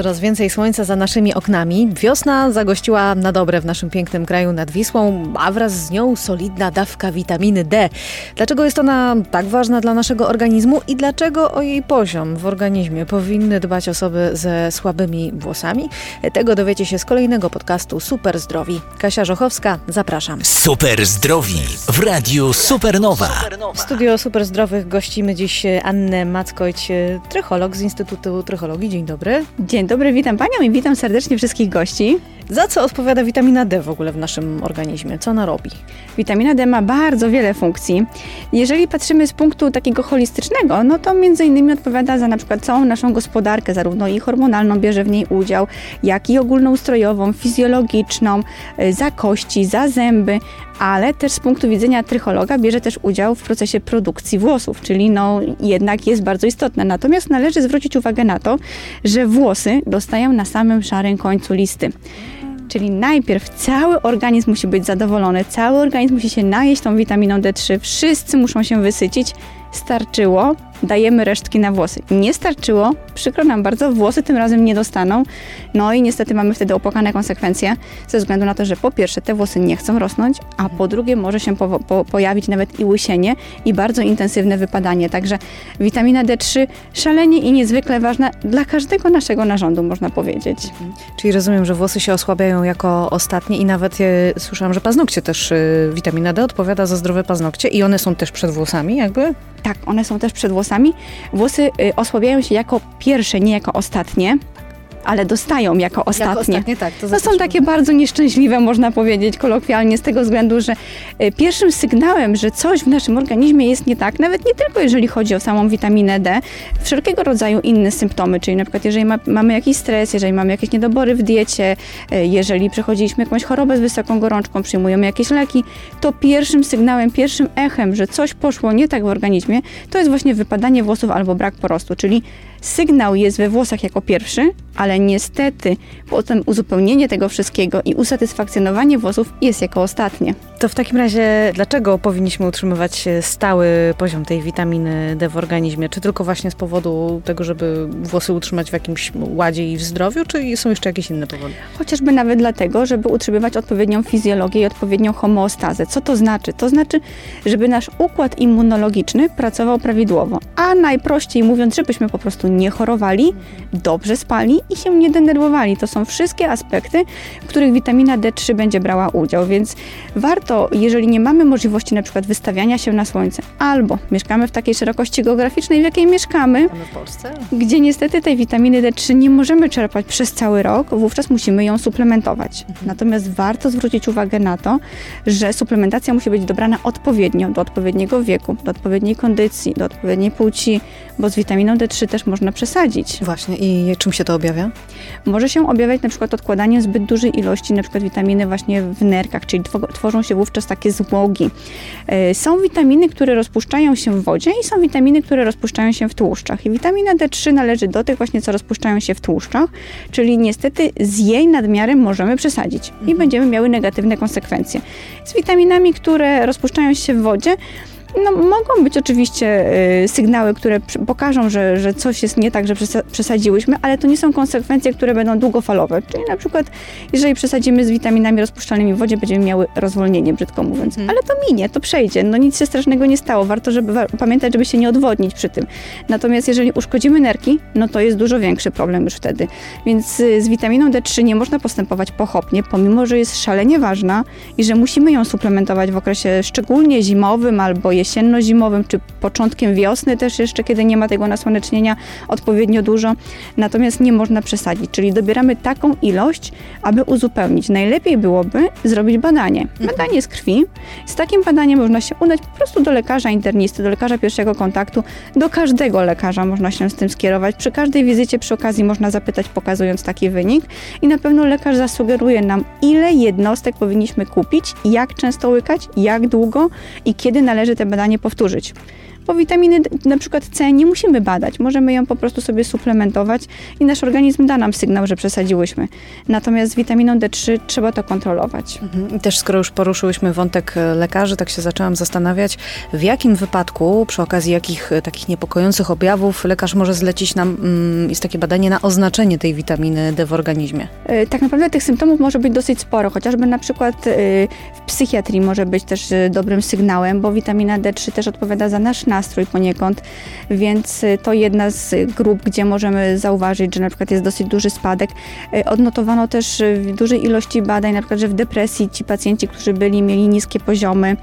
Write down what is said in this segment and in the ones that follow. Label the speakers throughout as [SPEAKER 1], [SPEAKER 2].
[SPEAKER 1] Coraz więcej słońca za naszymi oknami. Wiosna zagościła na dobre w naszym pięknym kraju nad Wisłą, a wraz z nią solidna dawka witaminy D. Dlaczego jest ona tak ważna dla naszego organizmu i dlaczego o jej poziom w organizmie powinny dbać osoby ze słabymi włosami? Tego dowiecie się z kolejnego podcastu Super Zdrowi. Kasia Żochowska, zapraszam.
[SPEAKER 2] Super zdrowi w radiu Supernowa.
[SPEAKER 1] W studio Super Zdrowych gościmy dziś Annę Mackojć, trycholog z Instytutu Trychologii. Dzień dobry.
[SPEAKER 3] Dzień dobry, witam Panią i witam serdecznie wszystkich gości.
[SPEAKER 1] Za co odpowiada witamina D w ogóle w naszym organizmie? Co ona robi?
[SPEAKER 3] Witamina D ma bardzo wiele funkcji. Jeżeli patrzymy z punktu takiego holistycznego, no to między innymi odpowiada za na przykład całą naszą gospodarkę, zarówno i hormonalną bierze w niej udział, jak i ogólnoustrojową, fizjologiczną, y, za kości, za zęby, ale też z punktu widzenia trychologa bierze też udział w procesie produkcji włosów, czyli no jednak jest bardzo istotna. Natomiast należy zwrócić uwagę na to, że włosy dostają na samym szarym końcu listy. Czyli najpierw cały organizm musi być zadowolony, cały organizm musi się najeść tą witaminą D3, wszyscy muszą się wysycić. Starczyło, dajemy resztki na włosy. Nie starczyło, przykro nam bardzo, włosy tym razem nie dostaną. No i niestety mamy wtedy opłakane konsekwencje, ze względu na to, że po pierwsze te włosy nie chcą rosnąć, a po drugie może się po, po, pojawić nawet i łysienie i bardzo intensywne wypadanie. Także witamina D3 szalenie i niezwykle ważna dla każdego naszego narządu, można powiedzieć.
[SPEAKER 1] Czyli rozumiem, że włosy się osłabiają jako ostatnie i nawet e, słyszałam, że paznokcie też, e, witamina D odpowiada za zdrowe paznokcie i one są też przed włosami jakby?
[SPEAKER 3] Tak, one są też przed włosami. Włosy y, osłabiają się jako pierwsze, nie jako ostatnie ale dostają jako ostatnie.
[SPEAKER 1] Jako ostatnie tak, to,
[SPEAKER 3] to są takie bardzo nieszczęśliwe, można powiedzieć kolokwialnie, z tego względu, że y, pierwszym sygnałem, że coś w naszym organizmie jest nie tak, nawet nie tylko jeżeli chodzi o samą witaminę D, wszelkiego rodzaju inne symptomy, czyli na przykład jeżeli ma, mamy jakiś stres, jeżeli mamy jakieś niedobory w diecie, y, jeżeli przechodziliśmy jakąś chorobę z wysoką gorączką, przyjmujemy jakieś leki, to pierwszym sygnałem, pierwszym echem, że coś poszło nie tak w organizmie, to jest właśnie wypadanie włosów albo brak porostu, czyli sygnał jest we włosach jako pierwszy, ale niestety potem uzupełnienie tego wszystkiego i usatysfakcjonowanie włosów jest jako ostatnie.
[SPEAKER 1] To w takim razie dlaczego powinniśmy utrzymywać stały poziom tej witaminy D w organizmie? Czy tylko właśnie z powodu tego, żeby włosy utrzymać w jakimś ładzie i w zdrowiu, czy są jeszcze jakieś inne powody?
[SPEAKER 3] Chociażby nawet dlatego, żeby utrzymywać odpowiednią fizjologię i odpowiednią homeostazę. Co to znaczy? To znaczy, żeby nasz układ immunologiczny pracował prawidłowo, a najprościej mówiąc, żebyśmy po prostu nie chorowali, dobrze spali i się nie denerwowali. To są wszystkie aspekty, w których witamina D3 będzie brała udział, więc warto, jeżeli nie mamy możliwości na przykład wystawiania się na słońce, albo mieszkamy w takiej szerokości geograficznej, w jakiej mieszkamy, gdzie niestety tej witaminy D3 nie możemy czerpać przez cały rok, wówczas musimy ją suplementować. Natomiast warto zwrócić uwagę na to, że suplementacja musi być dobrana odpowiednio, do odpowiedniego wieku, do odpowiedniej kondycji, do odpowiedniej płci, bo z witaminą D3 też można przesadzić.
[SPEAKER 1] Właśnie i czym się to objawia?
[SPEAKER 3] Może się objawiać na przykład odkładaniem zbyt dużej ilości na przykład witaminy właśnie w nerkach, czyli tworzą się wówczas takie złogi. E, są witaminy, które rozpuszczają się w wodzie i są witaminy, które rozpuszczają się w tłuszczach. I witamina D3 należy do tych właśnie, co rozpuszczają się w tłuszczach, czyli niestety z jej nadmiarem możemy przesadzić i
[SPEAKER 1] Mhm.
[SPEAKER 3] będziemy miały negatywne konsekwencje. Z witaminami, które rozpuszczają się w wodzie, no, mogą być oczywiście y, sygnały, które pokażą, że, że coś jest nie tak, że przesa- przesadziłyśmy, ale to nie są konsekwencje, które będą długofalowe. Czyli na przykład, jeżeli przesadzimy z witaminami rozpuszczalnymi w wodzie, będziemy miały rozwolnienie, brzydko mówiąc. Ale to minie, to przejdzie. No nic się strasznego nie stało. Warto żeby, wa- pamiętać, żeby się nie odwodnić przy tym. Natomiast jeżeli uszkodzimy nerki, no to jest dużo większy problem już wtedy. Więc y, z witaminą D3 nie można postępować pochopnie, pomimo, że jest szalenie ważna i że musimy ją suplementować w okresie szczególnie zimowym albo jesienno-zimowym, czy początkiem wiosny też jeszcze, kiedy nie ma tego nasłonecznienia odpowiednio dużo. Natomiast nie można przesadzić, czyli dobieramy taką ilość, aby uzupełnić. Najlepiej byłoby zrobić badanie. Badanie z krwi. Z takim badaniem można się udać po prostu do lekarza internisty, do lekarza pierwszego kontaktu, do każdego lekarza można się z tym skierować. Przy każdej wizycie przy okazji można zapytać, pokazując taki wynik i na pewno lekarz zasugeruje nam, ile jednostek powinniśmy kupić, jak często łykać, jak długo i kiedy należy te badanie powtórzyć. Bo witaminy na przykład C nie musimy badać, możemy ją po prostu sobie suplementować i nasz organizm da nam sygnał, że przesadziłyśmy. Natomiast z witaminą D3 trzeba to kontrolować.
[SPEAKER 1] Mhm. I też skoro już poruszyłyśmy wątek e, lekarzy, tak się zaczęłam zastanawiać, w jakim wypadku, przy okazji jakich e, takich niepokojących objawów lekarz może zlecić nam, mm, jest takie badanie na oznaczenie tej witaminy D w organizmie.
[SPEAKER 3] E, Tak naprawdę tych symptomów może być dosyć sporo, chociażby na przykład w psychiatrii może być też dobrym sygnałem, bo witamina D3 też odpowiada za nasz nastrój poniekąd, więc e, to jedna z grup, gdzie możemy zauważyć, że na przykład jest dosyć duży spadek. E, Odnotowano też e, w dużej ilości badań, na przykład, że w depresji ci pacjenci, którzy byli, mieli niskie poziomy.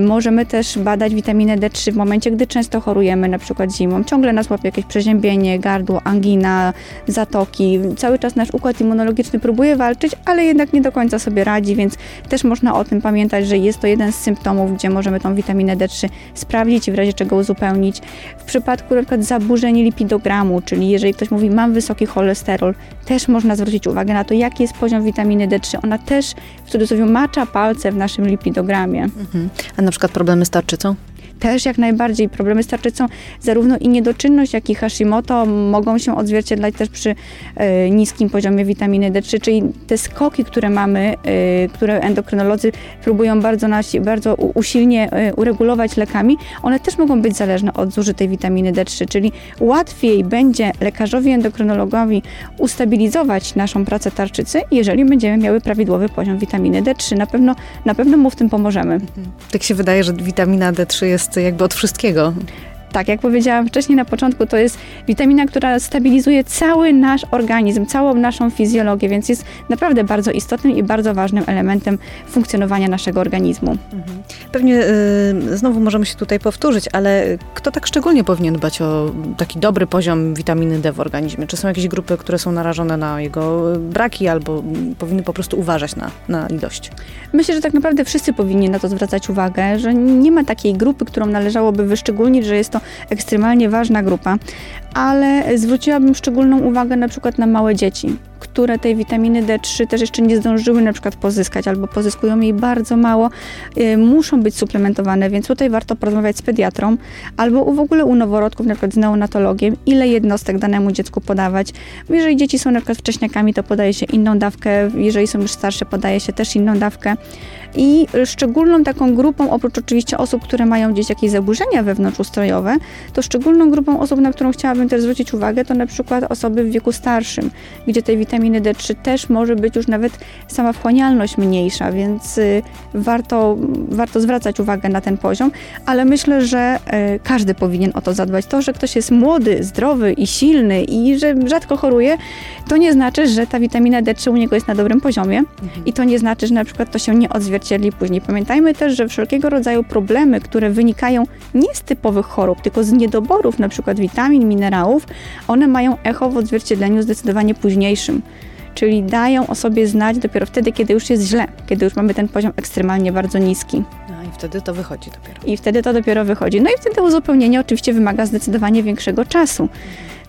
[SPEAKER 3] Możemy też badać witaminę D3 w momencie, gdy często chorujemy, na przykład zimą. Ciągle nas łapie jakieś przeziębienie, gardło, angina, zatoki. Cały czas nasz układ immunologiczny próbuje walczyć, ale jednak nie do końca sobie radzi, więc też można o tym pamiętać, że jest to jeden z symptomów, gdzie możemy tą witaminę D3 sprawdzić i razie czego uzupełnić. W przypadku przykład zaburzeń lipidogramu, czyli jeżeli ktoś mówi mam wysoki cholesterol, też można zwrócić uwagę na to, jaki jest poziom witaminy D3. Ona też w cudzysłowie macza palce w naszym lipidogramie.
[SPEAKER 1] Mhm. A na przykład problemy z tarczycą?
[SPEAKER 3] Też jak najbardziej problemy z tarczycą, zarówno i niedoczynność, jak i Hashimoto mogą się odzwierciedlać też przy e, niskim poziomie witaminy D3, czyli te skoki, które mamy, e, które endokrynolodzy próbują bardzo, nasi, bardzo usilnie e, uregulować lekami, one też mogą być zależne od zużytej witaminy D3, czyli łatwiej będzie lekarzowi endokrynologowi ustabilizować naszą pracę tarczycy, jeżeli będziemy miały prawidłowy poziom witaminy D3. Na pewno, na pewno mu w tym pomożemy.
[SPEAKER 1] Tak się wydaje, że witamina D3 jest jakby od wszystkiego.
[SPEAKER 3] Tak, jak powiedziałam wcześniej na początku, to jest witamina, która stabilizuje cały nasz organizm, całą naszą fizjologię, więc jest naprawdę bardzo istotnym i bardzo ważnym elementem funkcjonowania naszego organizmu.
[SPEAKER 1] Pewnie y, znowu możemy się tutaj powtórzyć, ale kto tak szczególnie powinien dbać o taki dobry poziom witaminy D w organizmie? Czy są jakieś grupy, które są narażone na jego y, braki albo powinny po prostu uważać na, na ilość?
[SPEAKER 3] Myślę, że tak naprawdę wszyscy powinni na to zwracać uwagę, że nie ma takiej grupy, którą należałoby wyszczególnić, że jest to ekstremalnie ważna grupa, ale zwróciłabym szczególną uwagę na przykład na małe dzieci, które tej witaminy D3 też jeszcze nie zdążyły na przykład pozyskać albo pozyskują jej bardzo mało, y, muszą być suplementowane, więc tutaj warto porozmawiać z pediatrą albo w ogóle u noworodków, na przykład z neonatologiem, ile jednostek danemu dziecku podawać. Jeżeli dzieci są na przykład wcześniakami, to podaje się inną dawkę, jeżeli są już starsze, podaje się też inną dawkę. I szczególną taką grupą, oprócz oczywiście osób, które mają gdzieś jakieś zaburzenia wewnątrzustrojowe, to szczególną grupą osób, na którą chciałabym też zwrócić uwagę, to na przykład osoby w wieku starszym, gdzie tej witaminy D3 też może być już nawet sama wchłanialność mniejsza, więc y, warto, warto zwracać uwagę na ten poziom, ale myślę, że y, każdy powinien o to zadbać. To, że ktoś jest młody, zdrowy i silny i że rzadko choruje, to nie znaczy, że ta witamina D3 u niego jest na dobrym poziomie. I to nie znaczy, że na przykład to się nie odzwierciedli później. Pamiętajmy też, że wszelkiego rodzaju problemy, które wynikają nie z typowych chorób, tylko z niedoborów na przykład witamin, minerałów, one mają echo w odzwierciedleniu zdecydowanie późniejszym. Czyli dają o sobie znać dopiero wtedy, kiedy już jest źle, kiedy już mamy ten poziom ekstremalnie bardzo niski.
[SPEAKER 1] No i wtedy to wychodzi dopiero.
[SPEAKER 3] I wtedy to dopiero wychodzi. No i wtedy uzupełnienie oczywiście wymaga zdecydowanie większego czasu.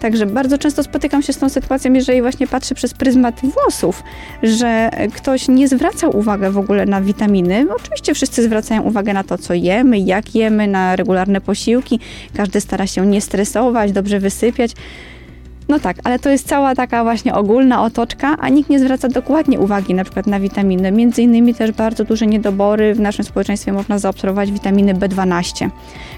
[SPEAKER 3] Także bardzo często spotykam się z tą sytuacją, jeżeli właśnie patrzę przez pryzmat włosów, że ktoś nie zwraca uwagi w ogóle na witaminy. Oczywiście wszyscy zwracają uwagę na to, co jemy, jak jemy, na regularne posiłki. Każdy stara się nie stresować, dobrze wysypiać. No tak, ale to jest cała taka właśnie ogólna otoczka, a nikt nie zwraca dokładnie uwagi na przykład na witaminy. Między innymi też bardzo duże niedobory w naszym społeczeństwie można zaobserwować witaminy B12,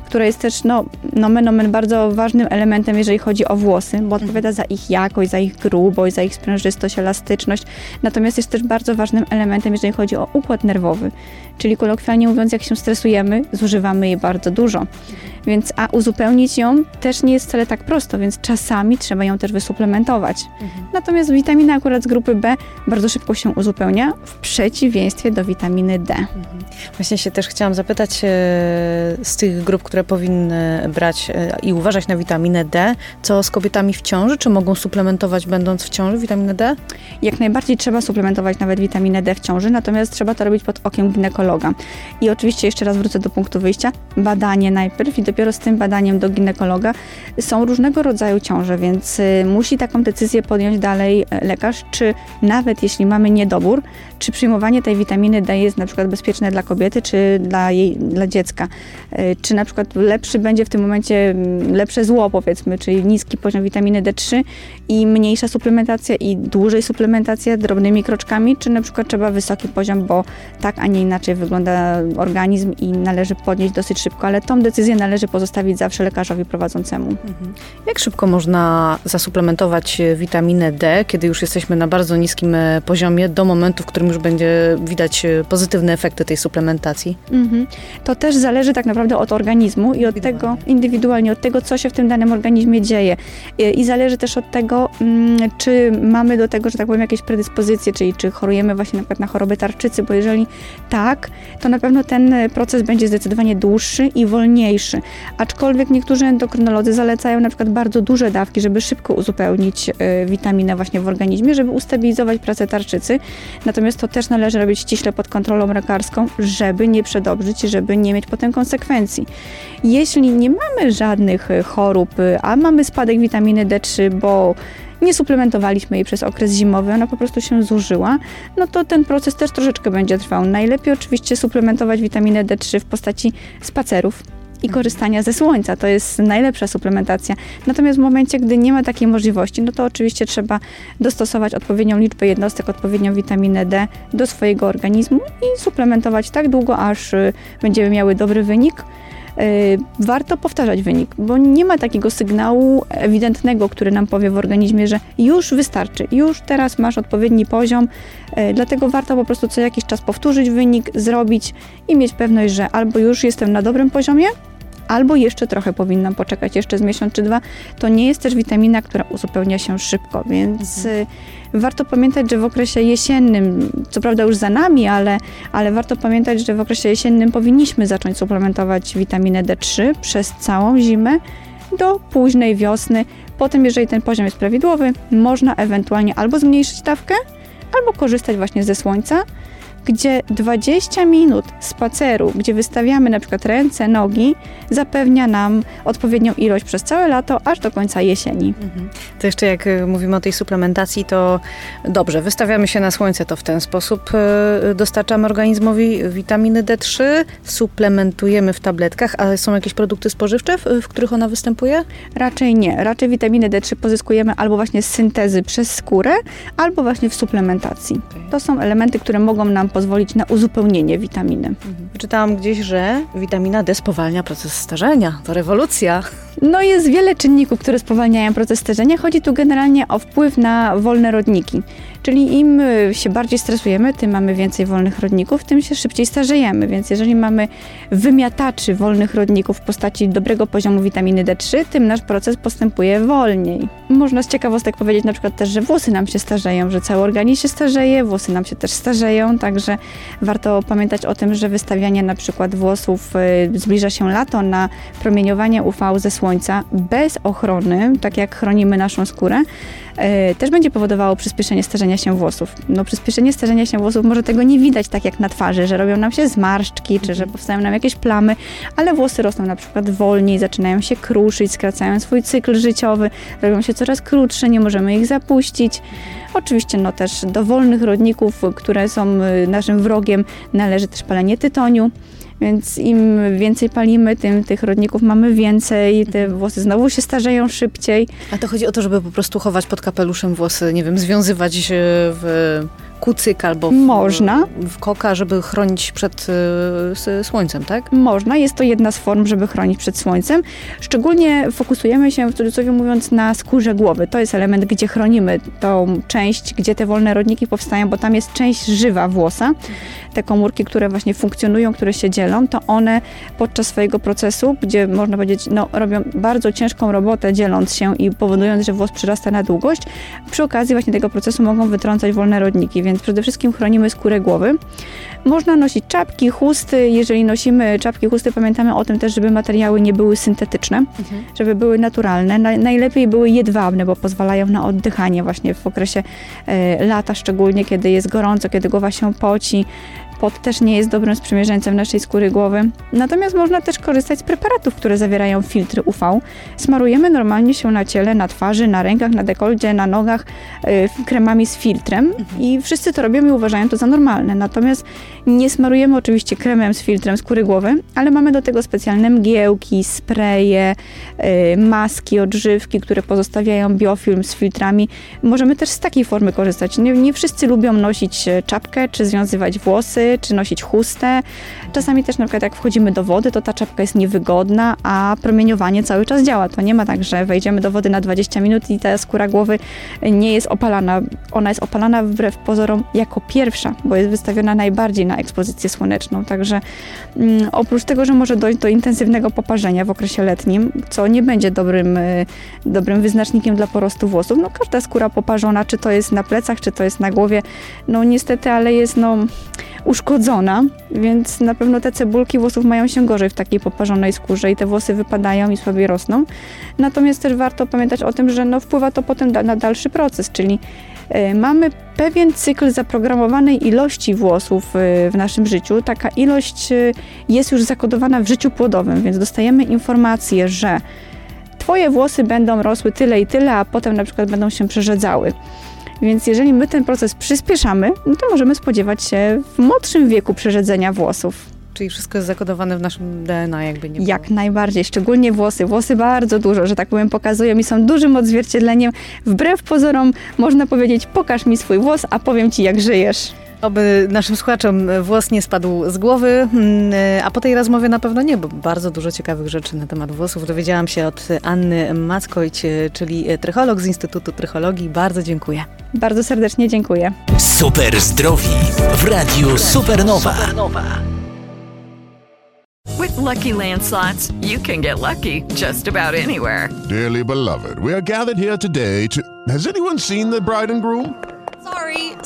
[SPEAKER 3] która jest też no, nomen omen bardzo ważnym elementem, jeżeli chodzi o włosy, bo odpowiada za ich jakość, za ich grubość, za ich sprężystość, elastyczność. Natomiast jest też bardzo ważnym elementem, jeżeli chodzi o układ nerwowy. Czyli kolokwialnie mówiąc, jak się stresujemy, zużywamy jej bardzo dużo. Więc a uzupełnić ją też nie jest wcale tak prosto, więc czasami trzeba ją też wysuplementować. Natomiast witamina akurat z grupy B bardzo szybko się uzupełnia, w przeciwieństwie do witaminy D.
[SPEAKER 1] Właśnie się też chciałam zapytać e, z tych grup, które powinny brać e, i uważać na witaminę D, co z kobietami w ciąży? Czy mogą suplementować będąc w ciąży witaminę D?
[SPEAKER 3] Jak najbardziej trzeba suplementować nawet witaminę D w ciąży, natomiast trzeba to robić pod okiem ginekologa. I oczywiście jeszcze raz wrócę do punktu wyjścia. Badanie najpierw i dopiero z tym badaniem do ginekologa są różnego rodzaju ciąże, więc y, musi taką decyzję podjąć dalej e, lekarz, czy nawet jeśli mamy niedobór, czy przyjmowanie tej witaminy D jest na przykład bezpieczne dla kobiety, czy dla jej, dla dziecka. E, Czy na przykład lepszy będzie w tym momencie mm, lepsze zło powiedzmy, czyli niski poziom witaminy D3 i mniejsza suplementacja i dłużej suplementacja drobnymi kroczkami, czy na przykład trzeba wysoki poziom, bo tak, a nie inaczej wygląda organizm i należy podnieść dosyć szybko, ale tą decyzję należy pozostawić zawsze lekarzowi prowadzącemu.
[SPEAKER 1] Jak szybko można zasuplementować e, witaminę D, kiedy już jesteśmy na bardzo niskim e, poziomie, do momentu, w którym już będzie widać e, pozytywne efekty tej suplementacji?
[SPEAKER 3] Mhm. To też zależy tak naprawdę od organizmu i od tego indywidualnie, od tego, co się w tym danym organizmie dzieje. I, i zależy też od tego, mm, czy mamy do tego, że tak powiem, jakieś predyspozycje, czyli czy chorujemy właśnie na przykład na chorobę tarczycy, bo jeżeli tak, to na pewno ten e, proces będzie zdecydowanie dłuższy i wolniejszy. Aczkolwiek niektórzy endokrynolodzy zalecają na przykład bardzo duże dawki, żeby szybko uzupełnić e, witaminę właśnie w organizmie, żeby ustabilizować pracę tarczycy. Natomiast to też należy robić ściśle pod kontrolą lekarską, żeby nie przedobrzyć, żeby nie mieć potem konsekwencji. Jeśli nie mamy żadnych e, chorób, e, a mamy spadek witaminy D3, bo nie suplementowaliśmy jej przez okres zimowy, ona po prostu się zużyła, no to ten proces też troszeczkę będzie trwał. Najlepiej oczywiście suplementować witaminę D3 w postaci spacerów i korzystania ze słońca. To jest najlepsza suplementacja. Natomiast w momencie, gdy nie ma takiej możliwości, no to oczywiście trzeba dostosować odpowiednią liczbę jednostek, odpowiednią witaminę D do swojego organizmu i suplementować tak długo, aż y, będziemy miały dobry wynik. Y, Warto powtarzać wynik, bo nie ma takiego sygnału ewidentnego, który nam powie w organizmie, że już wystarczy, już teraz masz odpowiedni poziom, y, dlatego warto po prostu co jakiś czas powtórzyć wynik, zrobić i mieć pewność, że albo już jestem na dobrym poziomie, albo jeszcze trochę powinnam poczekać, jeszcze z miesiąc czy dwa. To nie jest też witamina, która uzupełnia się szybko, więc y, warto pamiętać, że w okresie jesiennym, co prawda już za nami, ale, ale warto pamiętać, że w okresie jesiennym powinniśmy zacząć suplementować witaminę D3 przez całą zimę do późnej wiosny. Potem, jeżeli ten poziom jest prawidłowy, można ewentualnie albo zmniejszyć dawkę, albo korzystać właśnie ze słońca, gdzie 20 minut spaceru, gdzie wystawiamy na przykład ręce, nogi, zapewnia nam odpowiednią ilość przez całe lato, aż do końca jesieni.
[SPEAKER 1] To jeszcze jak y, mówimy o tej suplementacji, to dobrze, wystawiamy się na słońce, to w ten sposób y, dostarczamy organizmowi witaminy D3, suplementujemy w tabletkach, ale są jakieś produkty spożywcze, w, których ona występuje?
[SPEAKER 3] Raczej nie. Raczej witaminę D3 pozyskujemy albo właśnie z syntezy przez skórę, albo właśnie w suplementacji. To są elementy, które mogą nam pozwolić na uzupełnienie witaminy.
[SPEAKER 1] Czytałam gdzieś, że witamina D spowalnia proces starzenia. To rewolucja.
[SPEAKER 3] No jest wiele czynników, które spowalniają proces starzenia. Chodzi tu generalnie o wpływ na wolne rodniki. Czyli im y, się bardziej stresujemy, tym mamy więcej wolnych rodników, tym się szybciej starzejemy. Więc jeżeli mamy wymiataczy wolnych rodników w postaci dobrego poziomu witaminy D3, tym nasz proces postępuje wolniej. Można z ciekawostek powiedzieć na przykład też, że włosy nam się starzeją, że cały organizm się starzeje, włosy nam się też starzeją, także warto pamiętać o tym, że wystawianie na przykład włosów y, zbliża się lato na promieniowanie UV ze słońca bez ochrony, tak jak chronimy naszą skórę, też będzie powodowało przyspieszenie starzenia się włosów. No przyspieszenie starzenia się włosów może tego nie widać tak jak na twarzy, że robią nam się zmarszczki, czy że powstają nam jakieś plamy, ale włosy rosną na przykład wolniej, zaczynają się kruszyć, skracają swój cykl życiowy, robią się coraz krótsze, nie możemy ich zapuścić. Oczywiście no też do wolnych rodników, które są y, naszym wrogiem, należy też palenie tytoniu. Więc im więcej palimy, tym tych rodników mamy więcej, te włosy znowu się starzeją szybciej.
[SPEAKER 1] A to chodzi o to, żeby po prostu chować pod kapeluszem włosy, nie wiem, związywać w kucyk albo w,
[SPEAKER 3] Można.
[SPEAKER 1] w koka, żeby chronić przed y, słońcem, tak?
[SPEAKER 3] Można, jest to jedna z form, żeby chronić przed słońcem. Szczególnie fokusujemy się, w cudzysłowie mówiąc, na skórze głowy. To jest element, gdzie chronimy tą część, gdzie te wolne rodniki powstają, bo tam jest część żywa włosa. Te komórki, które właśnie funkcjonują, które się dzielą, to one podczas swojego procesu, gdzie można powiedzieć, no, robią bardzo ciężką robotę dzieląc się i powodując, że włos przyrasta na długość, przy okazji właśnie tego procesu mogą wytrącać wolne rodniki, więc przede wszystkim chronimy skórę głowy. Można nosić czapki, chusty. Jeżeli nosimy czapki, chusty, pamiętamy o tym też, żeby materiały nie były syntetyczne, żeby były naturalne. Na, najlepiej były jedwabne, bo pozwalają na oddychanie właśnie w okresie e, lata, szczególnie kiedy jest gorąco, kiedy głowa się poci. Pot też nie jest dobrym sprzymierzeńcem naszej skóry głowy. Natomiast można też korzystać z preparatów, które zawierają filtry UV. Smarujemy normalnie się na ciele, na twarzy, na rękach, na dekolcie, na nogach y, kremami z filtrem i wszyscy to robią i uważają to za normalne. Natomiast nie smarujemy oczywiście kremem z filtrem skóry głowy, ale mamy do tego specjalne mgiełki, spreje, y, maski, odżywki, które pozostawiają biofilm z filtrami. Możemy też z takiej formy korzystać. Nie, nie wszyscy lubią nosić e, czapkę, czy związywać włosy, czy nosić chustę. Czasami też na przykład jak wchodzimy do wody, to ta czapka jest niewygodna, a promieniowanie cały czas działa. To nie ma tak, że wejdziemy do wody na 20 minut i ta skóra głowy nie jest opalana. Ona jest opalana wbrew pozorom jako pierwsza, bo jest wystawiona najbardziej na ekspozycję słoneczną. Także mm, oprócz tego, że może dojść do intensywnego poparzenia w okresie letnim, co nie będzie dobrym, y, dobrym wyznacznikiem dla porostu włosów, no każda skóra poparzona, czy to jest na plecach, czy to jest na głowie, no niestety, ale jest no uszkodzona, więc na pewno te cebulki włosów mają się gorzej w takiej poparzonej skórze i te włosy wypadają i słabiej rosną. Natomiast też warto pamiętać o tym, że no wpływa to potem na dalszy proces, czyli y, mamy pewien cykl zaprogramowanej ilości włosów y, w naszym życiu. Taka ilość y, jest już zakodowana w życiu płodowym, więc dostajemy informację, że Twoje włosy będą rosły tyle i tyle, a potem na przykład będą się przerzedzały. Więc jeżeli my ten proces przyspieszamy, no to możemy spodziewać się w młodszym wieku przerzedzenia włosów.
[SPEAKER 1] Czyli wszystko jest zakodowane w naszym DNA, jakby nie było.
[SPEAKER 3] Jak najbardziej, szczególnie włosy. Włosy bardzo dużo, że tak powiem, pokazują i są dużym odzwierciedleniem. Wbrew pozorom można powiedzieć, pokaż mi swój włos, a powiem ci jak żyjesz.
[SPEAKER 1] Oby naszym słuchaczom włos nie spadł z głowy, mm, a po tej rozmowie na pewno nie, bo bardzo dużo ciekawych rzeczy na temat włosów dowiedziałam się od Anny Mackojć, czyli trycholog z Instytutu Trychologii. Bardzo dziękuję.
[SPEAKER 3] Bardzo serdecznie dziękuję.
[SPEAKER 2] Super zdrowi w Radiu Supernowa.
[SPEAKER 4] With Lucky Land slots, you can get lucky just about anywhere.
[SPEAKER 5] Dearly beloved, we are gathered here today to. Has anyone seen the bride and groom?
[SPEAKER 6] Sorry,